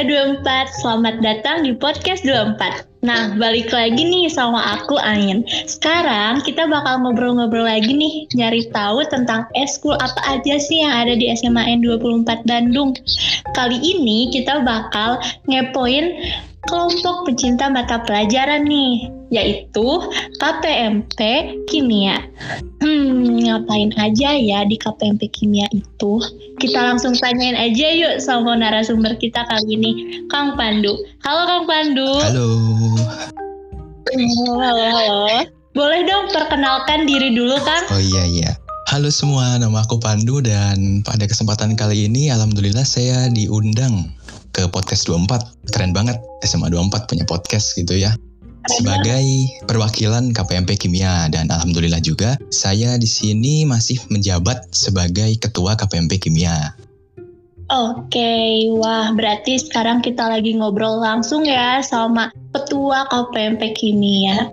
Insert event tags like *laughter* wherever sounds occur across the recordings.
Warga 24, selamat datang di Podcast 24. Nah, balik lagi nih sama aku Ain. Sekarang kita bakal ngobrol-ngobrol lagi nih, nyari tahu tentang eskul apa aja sih yang ada di SMAN 24 Bandung. Kali ini kita bakal ngepoin kelompok pecinta mata pelajaran nih, yaitu KPMP Kimia. Hmm, ngapain aja ya di KPMP Kimia itu? Kita langsung tanyain aja yuk sama narasumber kita kali ini, Kang Pandu. Halo Kang Pandu. Halo. Halo, halo. Boleh dong perkenalkan diri dulu, Kang? Oh iya iya. Halo semua, nama aku Pandu dan pada kesempatan kali ini alhamdulillah saya diundang ke podcast 24. Keren banget SMA 24 punya podcast gitu ya. Sebagai perwakilan KPMP Kimia dan alhamdulillah juga saya di sini masih menjabat sebagai ketua KPMP Kimia. Oke, wah berarti sekarang kita lagi ngobrol langsung ya sama Ketua KPMP Kimia.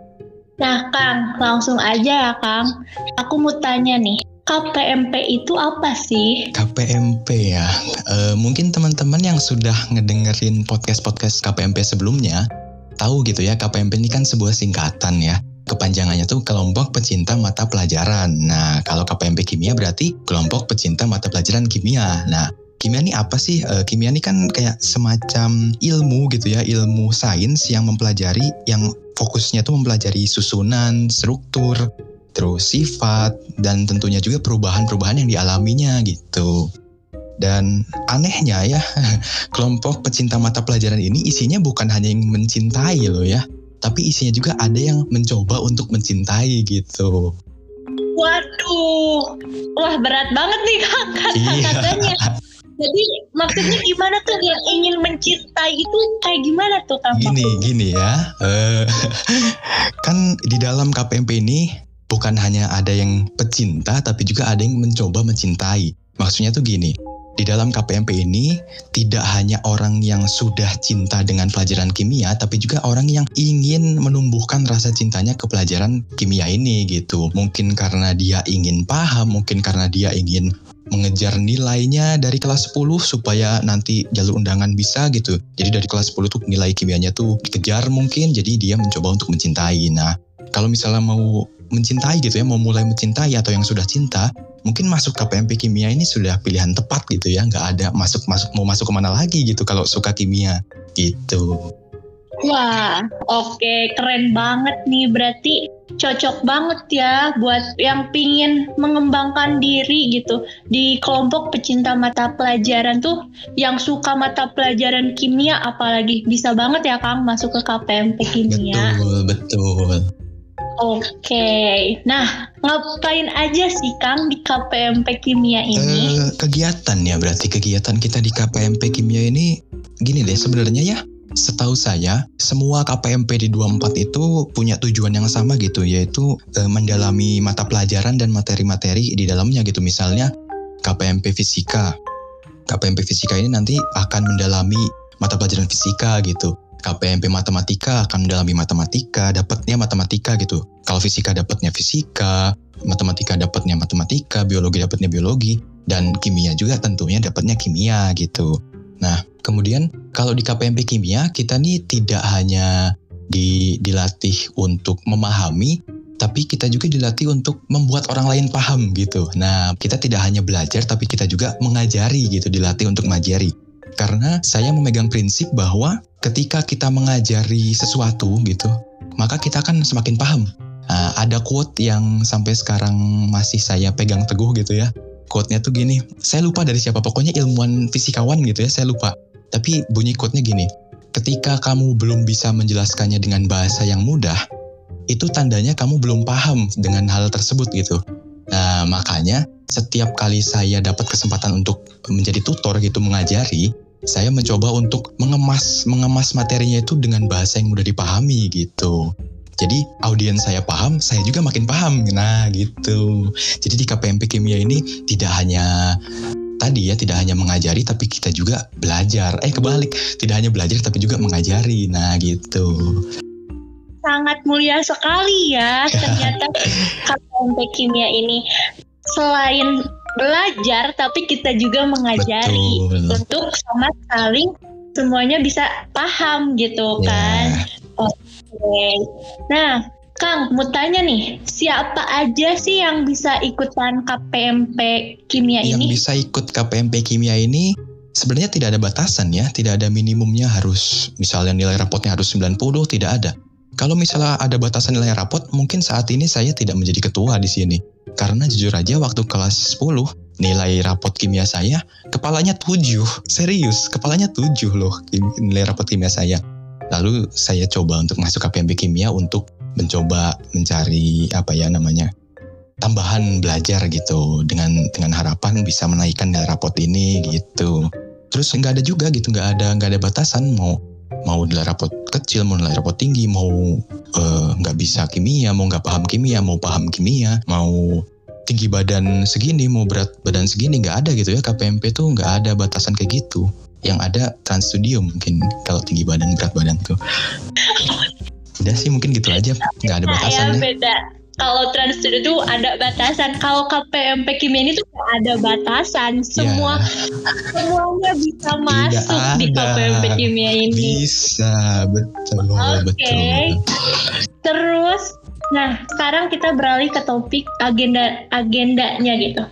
Nah, Kang, langsung aja ya, Kang. Aku mau tanya nih, KPMP itu apa sih? KPMP ya, e, mungkin teman-teman yang sudah ngedengerin podcast-podcast KPMP sebelumnya tahu gitu ya, KPMP ini kan sebuah singkatan ya. Kepanjangannya tuh kelompok pecinta mata pelajaran. Nah, kalau KPMP kimia berarti kelompok pecinta mata pelajaran kimia. Nah, kimia ini apa sih? E, kimia ini kan kayak semacam ilmu gitu ya, ilmu sains yang mempelajari yang fokusnya tuh mempelajari susunan, struktur, terus sifat dan tentunya juga perubahan-perubahan yang dialaminya gitu. Dan anehnya ya, *laughs* kelompok pecinta mata pelajaran ini isinya bukan hanya yang mencintai loh ya, tapi isinya juga ada yang mencoba untuk mencintai gitu. Waduh, wah berat banget nih kak kata-katanya. *laughs* Iya. *laughs* Jadi maksudnya gimana tuh yang ingin mencintai itu kayak gimana tuh kak? Gini, gini ya. Uh, kan di dalam KPMP ini bukan hanya ada yang pecinta, tapi juga ada yang mencoba mencintai. Maksudnya tuh gini, di dalam KPMP ini tidak hanya orang yang sudah cinta dengan pelajaran kimia, tapi juga orang yang ingin menumbuhkan rasa cintanya ke pelajaran kimia ini gitu. Mungkin karena dia ingin paham, mungkin karena dia ingin mengejar nilainya dari kelas 10 supaya nanti jalur undangan bisa gitu. Jadi dari kelas 10 tuh nilai kimianya tuh dikejar mungkin, jadi dia mencoba untuk mencintai. Nah, kalau misalnya mau mencintai gitu ya, mau mulai mencintai atau yang sudah cinta, mungkin masuk KPMP kimia ini sudah pilihan tepat gitu ya, nggak ada masuk masuk mau masuk ke mana lagi gitu kalau suka kimia gitu. Wah, oke, okay. keren banget nih. Berarti cocok banget ya buat yang pingin mengembangkan diri gitu di kelompok pecinta mata pelajaran tuh yang suka mata pelajaran kimia apalagi bisa banget ya Kang masuk ke KPMP kimia. Betul, betul. Oke, nah ngapain aja sih Kang di KPMP Kimia ini? Uh, kegiatan ya berarti kegiatan kita di KPMP Kimia ini gini deh sebenarnya ya setahu saya semua KPMP di 24 itu punya tujuan yang sama gitu yaitu e, mendalami mata pelajaran dan materi-materi di dalamnya gitu misalnya KPMP Fisika. KPMP Fisika ini nanti akan mendalami mata pelajaran fisika gitu. KPMP Matematika akan mendalami matematika, dapatnya matematika gitu. Kalau fisika dapatnya fisika, matematika dapatnya matematika, biologi dapatnya biologi, dan kimia juga tentunya dapatnya kimia gitu. Nah, kemudian kalau di KPMP Kimia kita nih tidak hanya di, dilatih untuk memahami, tapi kita juga dilatih untuk membuat orang lain paham gitu. Nah, kita tidak hanya belajar, tapi kita juga mengajari gitu, dilatih untuk mengajari. Karena saya memegang prinsip bahwa ketika kita mengajari sesuatu gitu, maka kita akan semakin paham. Nah, ada quote yang sampai sekarang masih saya pegang teguh gitu ya quote-nya tuh gini, saya lupa dari siapa, pokoknya ilmuwan fisikawan gitu ya, saya lupa. Tapi bunyi quote-nya gini, ketika kamu belum bisa menjelaskannya dengan bahasa yang mudah, itu tandanya kamu belum paham dengan hal tersebut gitu. Nah, makanya setiap kali saya dapat kesempatan untuk menjadi tutor gitu mengajari, saya mencoba untuk mengemas mengemas materinya itu dengan bahasa yang mudah dipahami gitu. Jadi audiens saya paham, saya juga makin paham. Nah gitu. Jadi di KPMP Kimia ini tidak hanya tadi ya tidak hanya mengajari tapi kita juga belajar. Eh kebalik, tidak hanya belajar tapi juga mengajari. Nah gitu. Sangat mulia sekali ya ternyata *laughs* KPMP Kimia ini selain belajar tapi kita juga mengajari Betul. untuk sama saling semuanya bisa paham gitu Ya. kan. Oke. Nah, Kang, mau tanya nih, siapa aja sih yang bisa ikutan KPMP kimia yang ini? bisa ikut KPMP kimia ini sebenarnya tidak ada batasan ya, tidak ada minimumnya harus misalnya nilai rapotnya harus 90, tidak ada. Kalau misalnya ada batasan nilai rapot, mungkin saat ini saya tidak menjadi ketua di sini. Karena jujur aja waktu kelas 10, nilai rapot kimia saya, kepalanya 7. Serius, kepalanya 7 loh nilai rapot kimia saya. Lalu saya coba untuk masuk KPMP kimia untuk mencoba mencari apa ya namanya tambahan belajar gitu dengan dengan harapan bisa menaikkan nilai rapot ini gitu. Terus nggak ada juga gitu nggak ada nggak ada batasan mau mau nilai rapot kecil mau nilai rapot tinggi mau eh, nggak bisa kimia mau nggak paham kimia mau paham kimia mau tinggi badan segini mau berat badan segini nggak ada gitu ya. KPMP tuh nggak ada batasan kayak gitu. Yang ada trans studio mungkin kalau tinggi badan berat badan tuh. Udah sih mungkin gitu aja. Nggak ada Nah, ya batasan ya beda. Kalau trans tuh ada batasan. Kalau KPMP kimia ini tuh ada batasan. Semua semuanya bisa masuk di Ya. KPMP kimia ini. Bisa, betul, Oke. betul. Terus, nah sekarang kita beralih ke topik agenda agendanya gitu.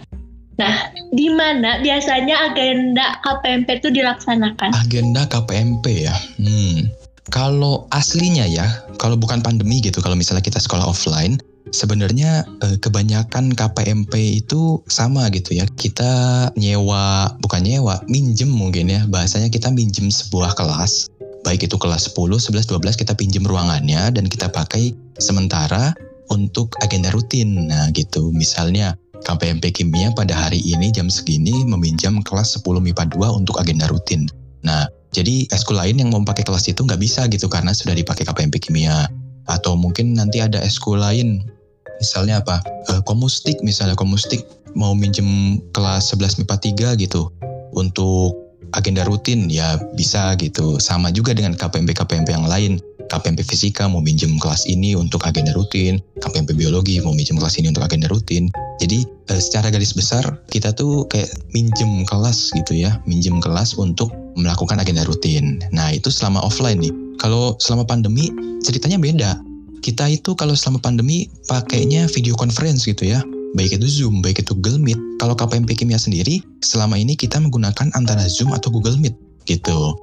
Nah, di mana biasanya agenda KPMP itu dilaksanakan? Agenda KPMP ya. Hmm. Kalau aslinya ya, kalau bukan pandemi gitu, kalau misalnya kita sekolah offline, sebenarnya eh, kebanyakan KPMP itu sama gitu ya. Kita nyewa, bukan nyewa, minjem mungkin ya. Bahasanya kita minjem sebuah kelas. Baik itu kelas 10, 11, 12 kita pinjem ruangannya dan kita pakai sementara untuk agenda rutin. Nah gitu, misalnya KPMP Kimia pada hari ini jam segini meminjam kelas 10 MIPA 2 untuk agenda rutin. Nah, jadi eskul lain yang mau pakai kelas itu nggak bisa gitu karena sudah dipakai KPMP Kimia. Atau mungkin nanti ada eskul lain, misalnya apa? Eh, komustik misalnya, komustik mau minjem kelas 11 MIPA 3 gitu untuk agenda rutin ya bisa gitu. Sama juga dengan KPMP-KPMP yang lain. KPMP Fisika mau minjem kelas ini untuk agenda rutin, KPMP Biologi mau minjem kelas ini untuk agenda rutin. Jadi eh, secara garis besar kita tuh kayak minjem kelas gitu ya, minjem kelas untuk melakukan agenda rutin. Nah itu selama offline nih. Kalau selama pandemi ceritanya beda. Kita itu kalau selama pandemi pakainya video conference gitu ya. Baik itu Zoom, baik itu Google Meet. Kalau KPMP Kimia sendiri, selama ini kita menggunakan antara Zoom atau Google Meet gitu.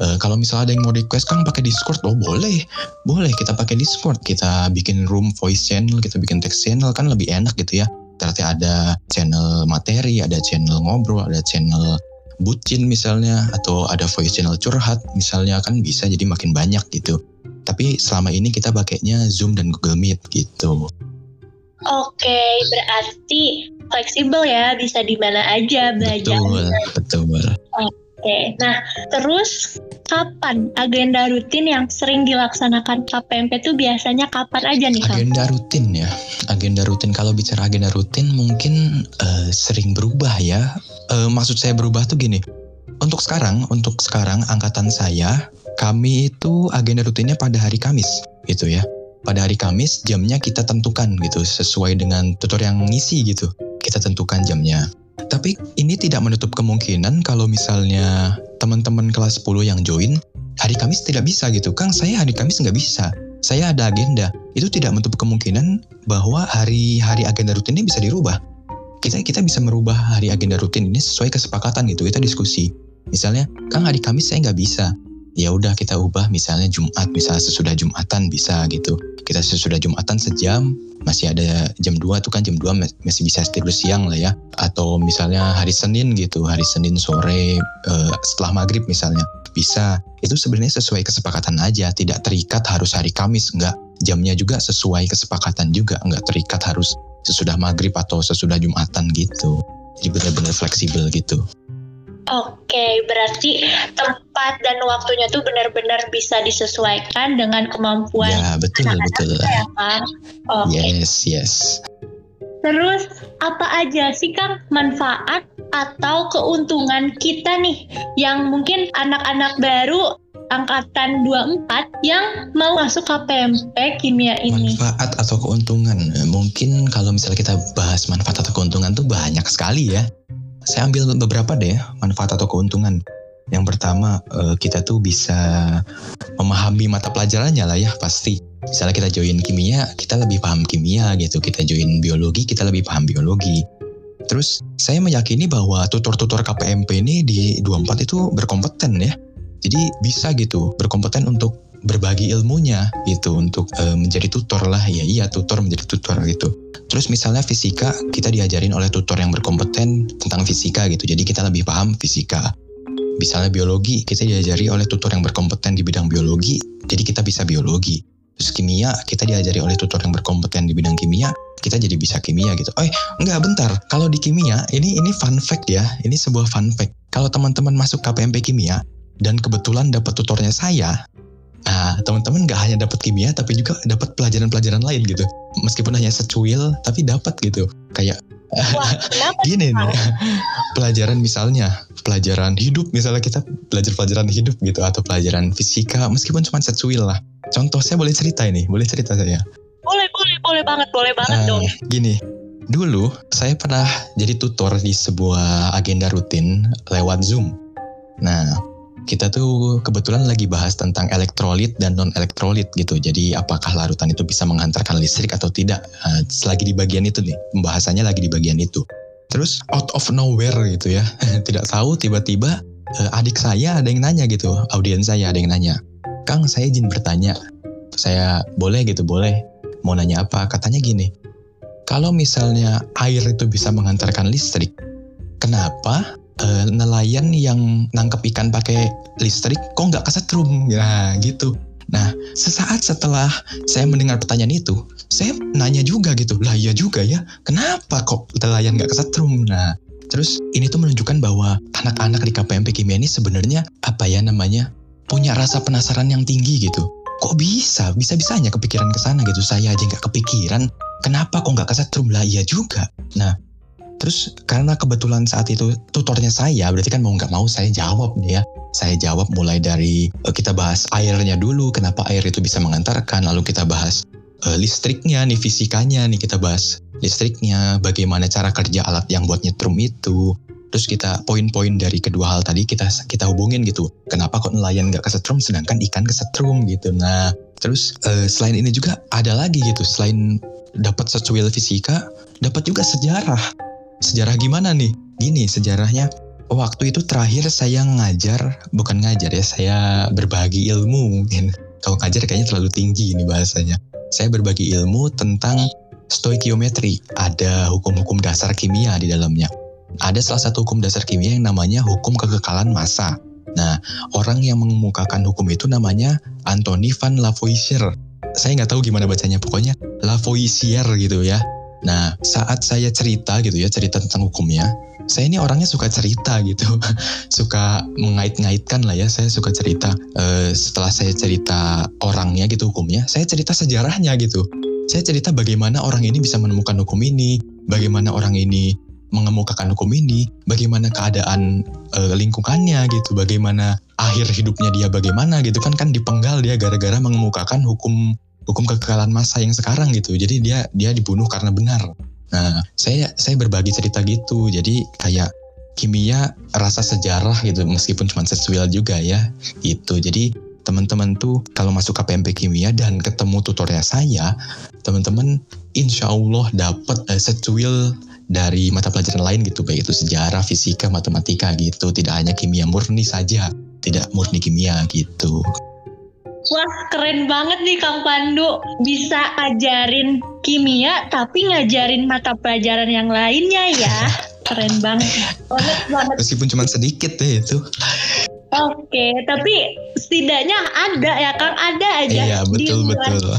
Eh, kalau misalnya ada yang mau request Kang pakai Discord, oh boleh, boleh kita pakai Discord. Kita bikin room voice channel, kita bikin text channel kan lebih enak gitu ya. Ternyata ada channel materi, ada channel ngobrol, ada channel bucin misalnya, atau ada voice channel curhat misalnya kan bisa jadi makin banyak gitu. Tapi selama ini kita pakainya Zoom dan Google Meet gitu. Oke, berarti fleksibel ya, bisa di mana aja belajar. Betul, betul. Oke, nah terus kapan agenda rutin yang sering dilaksanakan KPMP itu biasanya kapan aja nih? Agenda rutin ya. Agenda rutin kalau bicara agenda rutin mungkin eh, sering berubah ya. Eh, maksud saya berubah tuh gini. Untuk sekarang, untuk sekarang angkatan saya, kami itu agenda rutinnya pada hari Kamis gitu ya. Pada hari Kamis jamnya kita tentukan gitu sesuai dengan tutor yang ngisi gitu. Kita tentukan jamnya. Tapi ini tidak menutup kemungkinan kalau misalnya teman-teman kelas 10 yang join hari Kamis tidak bisa gitu. Kang, saya hari Kamis nggak bisa. Saya ada agenda. Itu tidak menutup kemungkinan bahwa hari-hari agenda rutin ini bisa dirubah. Kita kita bisa merubah hari agenda rutin ini sesuai kesepakatan gitu. Kita diskusi. Misalnya, Kang hari Kamis saya nggak bisa. Ya udah kita ubah misalnya Jumat, misalnya sesudah Jumatan bisa gitu. Kita sesudah Jumatan sejam, masih ada jam 2 tuh kan jam 2 mas- masih bisa tidur siang lah ya. Atau misalnya hari Senin gitu, hari Senin sore eh, setelah maghrib misalnya bisa. Itu sebenarnya sesuai kesepakatan aja, tidak terikat harus hari Kamis, enggak. Jamnya juga sesuai kesepakatan juga, enggak terikat harus sesudah maghrib atau sesudah Jumatan gitu. Jadi benar-benar fleksibel gitu. Oke, berarti tempat dan waktunya tuh benar-benar bisa disesuaikan dengan kemampuan Ya betul anak-anak betul. kita ya Kang? Oke, Yes yes. terus apa aja sih Kang manfaat atau keuntungan kita nih yang mungkin anak-anak baru angkatan 24 yang mau masuk KPMP kimia ini? Manfaat atau keuntungan? Mungkin kalau misalnya kita bahas manfaat atau keuntungan tuh banyak sekali ya. Saya ambil beberapa deh manfaat atau keuntungan. Yang pertama uh, kita tuh bisa memahami mata pelajarannya lah ya pasti. Misalnya kita join kimia, kita lebih paham kimia gitu. Kita join biologi, kita lebih paham biologi. Terus saya meyakini bahwa tutor-tutor KPMP ini di 24 itu berkompeten ya. Jadi bisa gitu, berkompeten untuk berbagi ilmunya gitu untuk e, menjadi tutor lah ya iya tutor menjadi tutor gitu terus misalnya fisika kita diajarin oleh tutor yang berkompeten tentang fisika gitu jadi kita lebih paham fisika misalnya biologi kita diajari oleh tutor yang berkompeten di bidang biologi jadi kita bisa biologi terus kimia kita diajari oleh tutor yang berkompeten di bidang kimia kita jadi bisa kimia gitu. Oh, enggak bentar. Kalau di kimia ini ini fun fact ya. Ini sebuah fun fact. Kalau teman-teman masuk KPMP kimia dan kebetulan dapat tutornya saya, Nah, teman-teman nggak hanya dapat kimia, tapi juga dapat pelajaran-pelajaran lain gitu. Meskipun hanya secuil, tapi dapat gitu. Kayak Wah, *laughs* gini nih, *laughs* pelajaran misalnya, pelajaran hidup, misalnya kita belajar pelajaran hidup gitu, atau pelajaran fisika, meskipun cuma secuil lah. Contoh saya boleh cerita ini, boleh cerita saya. Boleh, boleh, boleh banget, boleh banget uh, dong. Gini, dulu saya pernah jadi tutor di sebuah agenda rutin lewat Zoom. Nah, kita tuh kebetulan lagi bahas tentang elektrolit dan non elektrolit gitu. Jadi apakah larutan itu bisa menghantarkan listrik atau tidak? Uh, selagi di bagian itu nih, pembahasannya lagi di bagian itu. Terus out of nowhere gitu ya, *laughs* tidak tahu tiba-tiba uh, adik saya ada yang nanya gitu, audiens saya ada yang nanya, Kang saya izin bertanya, saya boleh gitu boleh, mau nanya apa? Katanya gini, kalau misalnya air itu bisa menghantarkan listrik, kenapa uh, nelayan yang nangkep ikan pakai listrik kok nggak kesetrum? Ya gitu. Nah sesaat setelah saya mendengar pertanyaan itu saya nanya juga gitu. Lah iya juga ya. Kenapa kok nelayan nggak kesetrum? Nah terus ini tuh menunjukkan bahwa anak-anak di KPMP Kimia ini sebenarnya apa ya namanya punya rasa penasaran yang tinggi gitu. Kok bisa? Bisa bisanya kepikiran ke sana gitu. Saya aja nggak kepikiran. Kenapa kok nggak kesetrum? Lah iya juga. Nah Terus karena kebetulan saat itu tutornya saya, berarti kan mau nggak mau saya jawab nih ya. Saya jawab mulai dari uh, kita bahas airnya dulu, kenapa air itu bisa mengantarkan, lalu kita bahas uh, listriknya nih, fisikanya nih kita bahas listriknya, bagaimana cara kerja alat yang buat nyetrum itu. Terus kita poin-poin dari kedua hal tadi kita kita hubungin gitu. Kenapa kok nelayan nggak kesetrum sedangkan ikan kesetrum gitu. Nah, terus uh, selain ini juga ada lagi gitu. Selain dapat secuil fisika, dapat juga sejarah Sejarah gimana nih? Gini sejarahnya. Waktu itu terakhir saya ngajar, bukan ngajar ya, saya berbagi ilmu mungkin. Kalau ngajar kayaknya terlalu tinggi ini bahasanya. Saya berbagi ilmu tentang stoikiometri. Ada hukum-hukum dasar kimia di dalamnya. Ada salah satu hukum dasar kimia yang namanya hukum kekekalan massa. Nah, orang yang mengemukakan hukum itu namanya Anthony van Lavoisier. Saya nggak tahu gimana bacanya, pokoknya Lavoisier gitu ya. Nah, saat saya cerita gitu ya, cerita tentang hukumnya, saya ini orangnya suka cerita gitu, *laughs* suka mengait-ngaitkan lah ya. Saya suka cerita. E, setelah saya cerita orangnya gitu hukumnya, saya cerita sejarahnya gitu. Saya cerita bagaimana orang ini bisa menemukan hukum ini, bagaimana orang ini mengemukakan hukum ini, bagaimana keadaan e, lingkungannya gitu, bagaimana akhir hidupnya dia bagaimana gitu kan kan dipenggal dia gara-gara mengemukakan hukum hukum kekekalan masa yang sekarang gitu. Jadi dia dia dibunuh karena benar. Nah, saya saya berbagi cerita gitu. Jadi kayak kimia rasa sejarah gitu meskipun cuma sesuai juga ya. Gitu. Jadi teman-teman tuh kalau masuk KPMP kimia dan ketemu tutornya saya, teman-teman insya Allah dapat uh, secuil dari mata pelajaran lain gitu, baik itu sejarah, fisika, matematika gitu. Tidak hanya kimia murni saja, tidak murni kimia gitu. Wah keren banget nih Kang Pandu bisa ajarin kimia tapi ngajarin mata pelajaran yang lainnya ya. Keren banget. Banget banget. Meskipun cuma sedikit deh itu. Oke, tapi setidaknya ada ya Kang, ada aja. Iya, betul betul.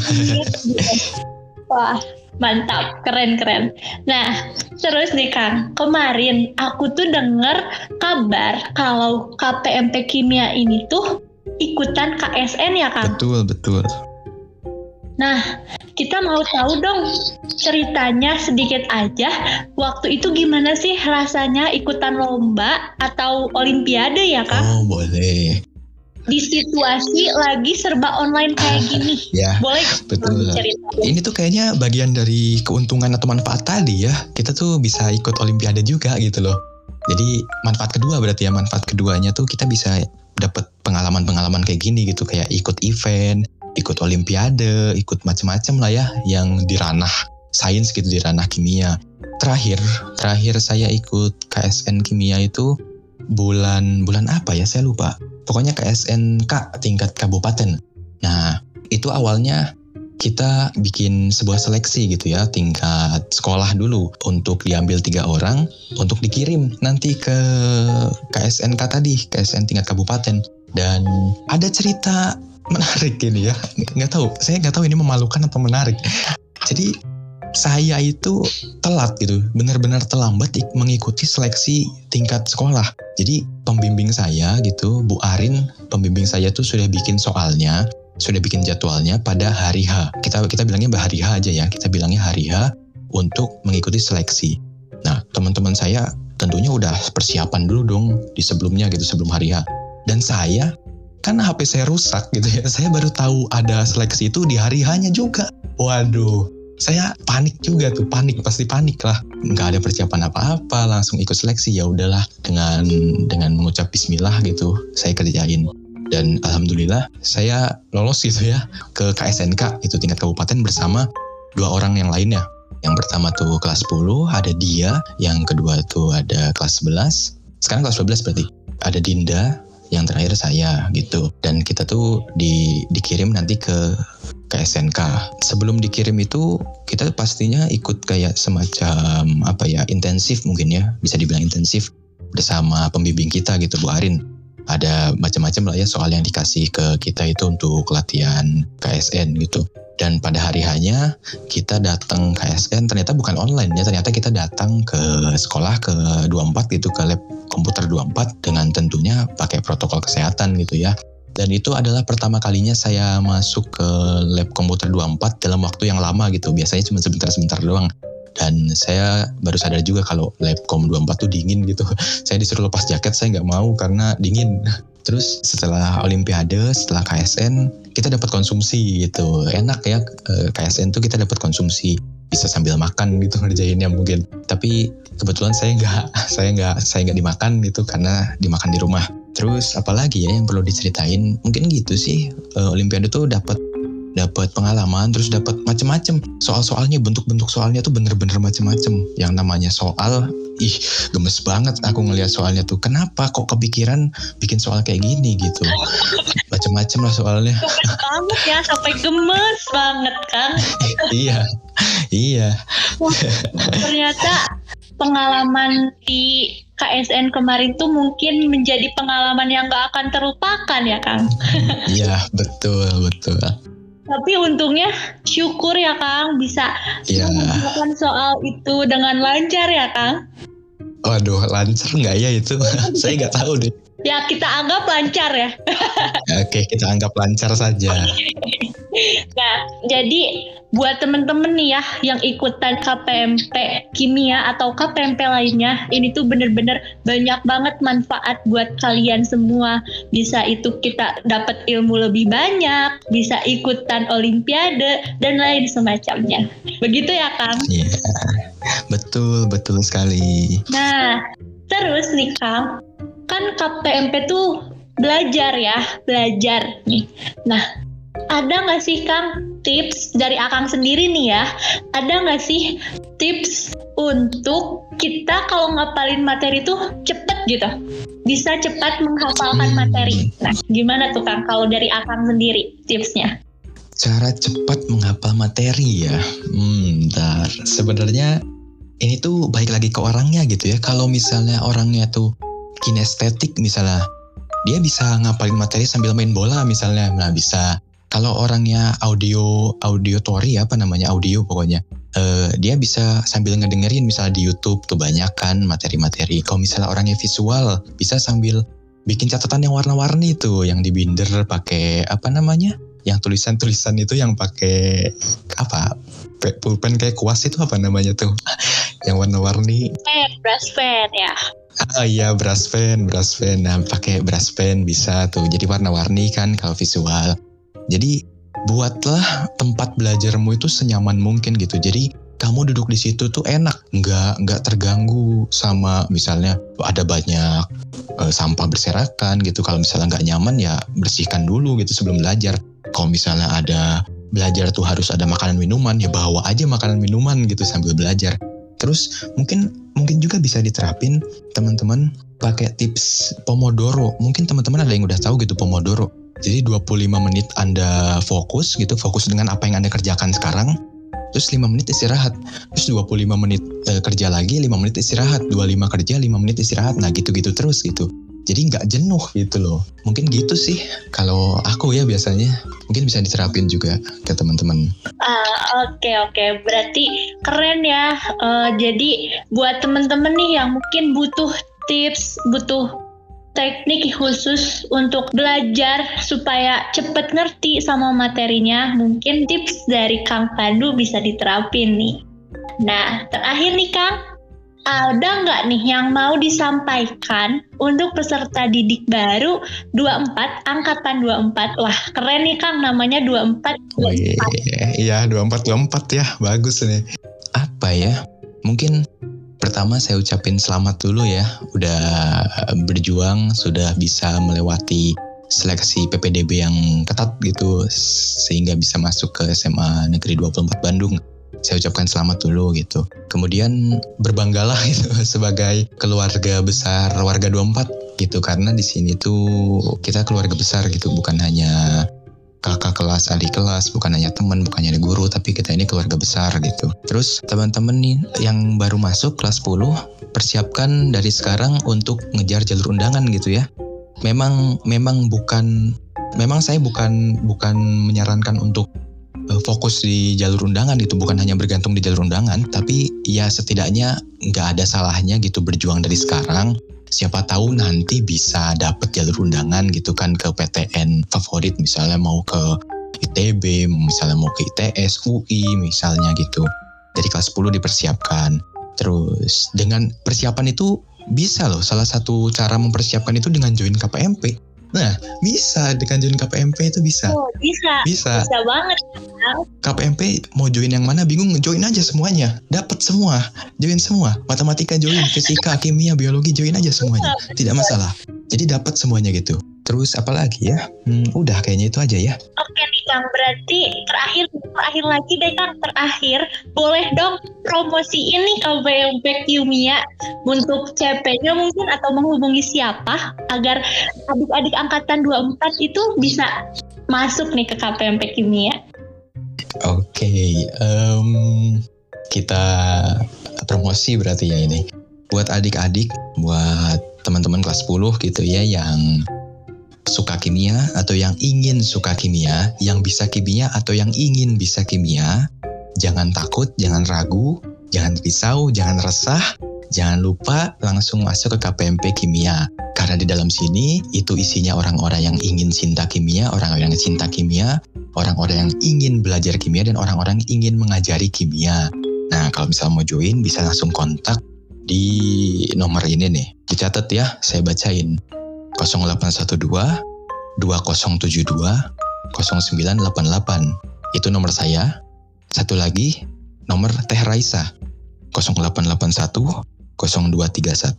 Wah, mantap, keren keren. Nah, terus nih Kang, kemarin aku tuh denger kabar kalau KPMP Kimia ini tuh ikutan KSN ya kan? Betul, betul. Nah, kita mau tahu dong ceritanya sedikit aja. Waktu itu gimana sih rasanya ikutan lomba atau olimpiade ya kan? Oh, boleh. Di situasi lagi serba online kayak ah, gini. Ya, boleh betul. Cerita. Ini tuh kayaknya bagian dari keuntungan atau manfaat tadi ya. Kita tuh bisa ikut olimpiade juga gitu loh. Jadi manfaat kedua berarti ya manfaat keduanya tuh kita bisa dapat pengalaman-pengalaman kayak gini gitu kayak ikut event, ikut olimpiade, ikut macam-macam lah ya yang di ranah sains gitu di ranah kimia. Terakhir, terakhir saya ikut KSN kimia itu bulan bulan apa ya saya lupa. Pokoknya KSNK tingkat kabupaten. Nah, itu awalnya kita bikin sebuah seleksi gitu ya tingkat sekolah dulu untuk diambil tiga orang untuk dikirim nanti ke KSNK tadi KSN tingkat kabupaten. Dan ada cerita menarik ini ya. Nggak tahu saya nggak tahu ini memalukan atau menarik. Jadi saya itu telat gitu benar-benar terlambat mengikuti seleksi tingkat sekolah. Jadi pembimbing saya gitu Bu Arin pembimbing saya tuh sudah bikin soalnya sudah bikin jadwalnya pada hari H. Kita kita bilangnya hari H aja ya. Kita bilangnya hari H untuk mengikuti seleksi. Nah, teman-teman saya tentunya udah persiapan dulu dong di sebelumnya gitu sebelum hari H. Dan saya kan HP saya rusak gitu ya. Saya baru tahu ada seleksi itu di hari H-nya juga. Waduh, saya panik juga tuh, panik pasti panik lah. Nggak ada persiapan apa-apa, langsung ikut seleksi ya udahlah dengan dengan mengucap Bismillah gitu, saya kerjain dan alhamdulillah saya lolos gitu ya ke KSNK itu tingkat kabupaten bersama dua orang yang lainnya. Yang pertama tuh kelas 10 ada dia, yang kedua tuh ada kelas 11. Sekarang kelas 12 berarti. Ada Dinda, yang terakhir saya gitu. Dan kita tuh di, dikirim nanti ke KSNK. Sebelum dikirim itu kita pastinya ikut kayak semacam apa ya intensif mungkin ya bisa dibilang intensif bersama pembimbing kita gitu Bu Arin ada macam-macam lah ya soal yang dikasih ke kita itu untuk latihan KSN gitu. Dan pada hari hanya kita datang KSN ternyata bukan online ya, ternyata kita datang ke sekolah ke 24 gitu ke lab komputer 24 dengan tentunya pakai protokol kesehatan gitu ya. Dan itu adalah pertama kalinya saya masuk ke lab komputer 24 dalam waktu yang lama gitu. Biasanya cuma sebentar-sebentar doang dan saya baru sadar juga kalau Labcom 24 tuh dingin gitu. *laughs* Saya disuruh lepas jaket saya nggak mau karena dingin. *laughs* Terus setelah Olimpiade setelah KSN kita dapat konsumsi gitu. Enak ya eh, KSN tuh kita dapat konsumsi. Bisa sambil makan gitu *laughs* ngerjainnya mungkin. Tapi kebetulan saya nggak saya nggak saya nggak dimakan gitu karena dimakan di rumah. Terus apalagi ya yang perlu diceritain? Mungkin gitu sih eh, Olimpiade tuh dapat dapat pengalaman terus dapat macem-macem. Soal-soalnya bentuk-bentuk soalnya tuh bener-bener macem-macem. Yang namanya soal ih gemes banget aku ngelihat soalnya tuh. Kenapa kok kepikiran bikin soal kayak gini gitu? Macem-macem lah soalnya. Banget ya sampai gemes banget kan? *laughs* Iya iya. Ternyata pengalaman di KSN kemarin tuh mungkin menjadi pengalaman yang gak akan terlupakan ya Kang. Iya betul betul. Tapi untungnya syukur ya Kang bisa yeah. mengerjakan soal itu dengan lancar ya Kang. Waduh lancar nggak ya itu? *laughs* Saya nggak tahu deh. Ya kita anggap lancar ya. Oke kita anggap lancar saja. *laughs* nah jadi buat temen-temen nih ya yang ikutan KPMP kimia atau KPMP lainnya ini tuh bener-bener banyak banget manfaat buat kalian semua. Bisa itu kita dapat ilmu lebih banyak bisa ikutan olimpiade dan lain semacamnya. Begitu ya Kang? Iya. Betul betul sekali. Nah terus nih Kang kan KPMP tuh belajar ya belajar nih nah ada nggak sih Kang tips dari Akang sendiri nih ya, ada nggak sih tips untuk kita kalau ngapalin materi tuh cepet gitu, bisa cepat menghafalkan materi. Nah, gimana tuh Kang kalau dari Akang sendiri tipsnya? Cara cepat menghafal materi ya, hmm, bentar. Sebenarnya ini tuh baik lagi ke orangnya gitu ya. Kalau misalnya orangnya tuh kinestetik misalnya, dia bisa ngapalin materi sambil main bola misalnya, nah bisa. Kalau orangnya audio audiotori apa namanya audio pokoknya uh, dia bisa sambil ngedengerin misalnya di YouTube tuh banyak materi-materi. Kalau misalnya orangnya visual bisa sambil bikin catatan yang warna-warni tuh yang di binder pakai apa namanya yang tulisan-tulisan itu yang pakai apa pulpen kayak kuas itu apa namanya tuh *laughs* yang warna-warni. Pen brush pen ya Ah iya brush pen, brush pen. Nah pakai brush pen bisa tuh. Jadi warna-warni kan kalau visual. Jadi buatlah tempat belajarmu itu senyaman mungkin gitu. Jadi kamu duduk di situ tuh enak, nggak nggak terganggu sama misalnya ada banyak uh, sampah berserakan gitu. Kalau misalnya nggak nyaman ya bersihkan dulu gitu sebelum belajar. Kalau misalnya ada belajar tuh harus ada makanan minuman ya bawa aja makanan minuman gitu sambil belajar. Terus mungkin mungkin juga bisa diterapin teman-teman pakai tips Pomodoro. Mungkin teman-teman ada yang udah tahu gitu Pomodoro. Jadi 25 menit Anda fokus gitu, fokus dengan apa yang Anda kerjakan sekarang. Terus 5 menit istirahat. Terus 25 menit e, kerja lagi, 5 menit istirahat. 25 kerja, 5 menit istirahat. Nah gitu-gitu terus gitu. Jadi nggak jenuh gitu loh. Mungkin gitu sih kalau aku ya biasanya. Mungkin bisa diterapin juga ke teman-teman. Ah, oke okay, oke. Okay. Berarti keren ya. Uh, jadi buat teman-teman nih yang mungkin butuh tips, butuh teknik khusus untuk belajar supaya cepet ngerti sama materinya, mungkin tips dari Kang Pandu bisa diterapin nih. Nah, terakhir nih Kang, ada nggak nih yang mau disampaikan untuk peserta didik baru 24 angkatan 24 wah keren nih Kang namanya 24 oh, iya, iya 24 24 ya bagus nih apa ya? Mungkin Pertama saya ucapin selamat dulu ya, udah berjuang, sudah bisa melewati seleksi PPDB yang ketat gitu, sehingga bisa masuk ke SMA Negeri 24 Bandung. Saya ucapkan selamat dulu gitu. Kemudian berbanggalah *laughs* itu sebagai keluarga besar warga 24 gitu karena di sini tuh kita keluarga besar gitu, bukan hanya kakak kelas, adik kelas, bukan hanya teman, bukan hanya guru, tapi kita ini keluarga besar gitu. Terus teman-teman nih yang baru masuk kelas 10, persiapkan dari sekarang untuk ngejar jalur undangan gitu ya. Memang memang bukan memang saya bukan bukan menyarankan untuk fokus di jalur undangan itu bukan hanya bergantung di jalur undangan tapi ya setidaknya nggak ada salahnya gitu berjuang dari sekarang siapa tahu nanti bisa dapet jalur undangan gitu kan ke PTN favorit misalnya mau ke ITB, misalnya mau ke ITS, UI misalnya gitu. Dari kelas 10 dipersiapkan. Terus dengan persiapan itu bisa loh salah satu cara mempersiapkan itu dengan join KPMP. Nah, bisa dengan join KPMP itu bisa. Oh, bisa. Bisa. Bisa banget. KPMP mau join yang mana bingung join aja semuanya. Dapat semua. Join semua. Matematika join, fisika, kimia, biologi join aja semuanya. Tidak masalah. Jadi dapat semuanya gitu. Terus apa lagi ya? Hmm, udah kayaknya itu aja ya. Oke nih Kang, berarti terakhir terakhir lagi deh Kang, terakhir boleh dong promosi ini KPMP Kimia untuk CP-nya mungkin atau menghubungi siapa agar adik-adik angkatan 24 itu bisa masuk nih ke KPMP Kimia. Oke, okay, um, kita promosi berarti ya ini. Buat adik-adik, buat teman-teman kelas 10 gitu ya yang suka kimia atau yang ingin suka kimia, yang bisa kimia atau yang ingin bisa kimia, jangan takut, jangan ragu, jangan risau, jangan resah, jangan lupa langsung masuk ke KPMP Kimia. Karena di dalam sini itu isinya orang-orang yang ingin cinta kimia, orang-orang yang cinta kimia, orang-orang yang ingin belajar kimia, dan orang-orang yang ingin mengajari kimia. Nah, kalau misalnya mau join, bisa langsung kontak di nomor ini nih. Dicatat ya, saya bacain. 0812 2072 0988. Itu nomor saya. Satu lagi, nomor Teh Raisa. 0881 0231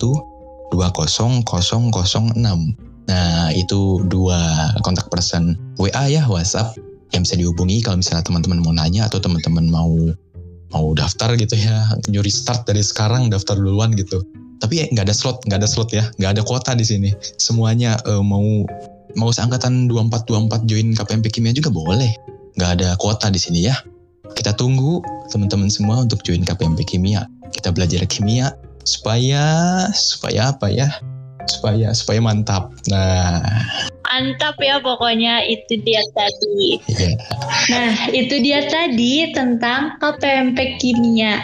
20006. Nah, itu dua kontak person WA ya, WhatsApp yang bisa dihubungi kalau misalnya teman-teman mau nanya atau teman-teman mau mau daftar gitu ya, nyuri start dari sekarang daftar duluan gitu tapi nggak ada slot nggak ada slot ya. Nggak ada kuota di sini. Semuanya uh, mau mau seangkatan 24 24 join KPMP Kimia juga boleh. Nggak ada kuota di sini ya. Kita tunggu teman-teman semua untuk join KPMP Kimia. Kita belajar kimia supaya supaya apa ya supaya supaya mantap nah mantap ya pokoknya itu dia tadi. Yeah. Nah itu dia tadi tentang KPMP Kimia.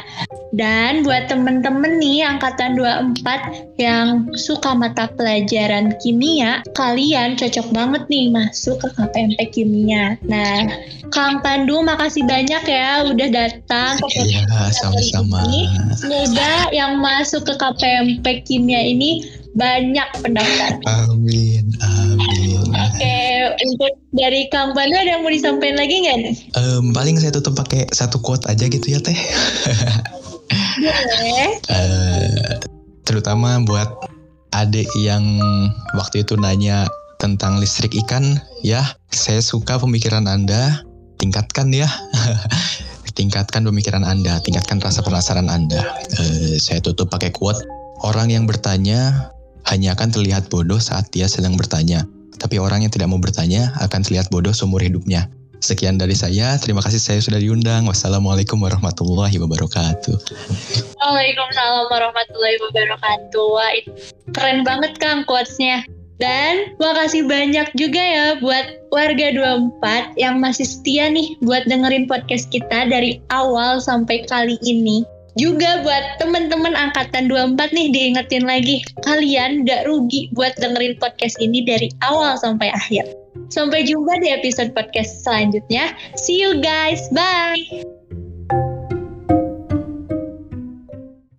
Dan buat temen-temen nih angkatan 24 yang suka mata pelajaran kimia, kalian cocok banget nih masuk ke KPMP Kimia. Nah, Kang Pandu makasih banyak ya udah datang ke Iya, sama-sama. Semoga yang masuk ke KPMP Kimia ini banyak pendaftar. Amin, amin. Oke, untuk dari Kang Pandu ada yang mau disampaikan lagi nggak nih? Um, paling saya tutup pakai satu quote aja gitu ya teh. Boleh. uh, terutama buat adik yang waktu itu nanya tentang listrik ikan, ya saya suka pemikiran anda, tingkatkan ya. *laughs* tingkatkan pemikiran Anda, tingkatkan rasa penasaran Anda. Uh, saya tutup pakai quote, orang yang bertanya hanya akan terlihat bodoh saat dia sedang bertanya. Tapi orang yang tidak mau bertanya akan terlihat bodoh seumur hidupnya. Sekian dari saya. Terima kasih saya sudah diundang. Wassalamualaikum warahmatullahi wabarakatuh. Waalaikumsalam warahmatullahi wabarakatuh. Wah, keren banget Kang quotesnya. Dan makasih banyak juga ya buat warga 24 yang masih setia nih buat dengerin podcast kita dari awal sampai kali ini. Juga buat teman-teman angkatan 24 nih diingetin lagi, kalian gak rugi buat dengerin podcast ini dari awal sampai akhir. Sampai jumpa di episode podcast selanjutnya. See you guys, bye!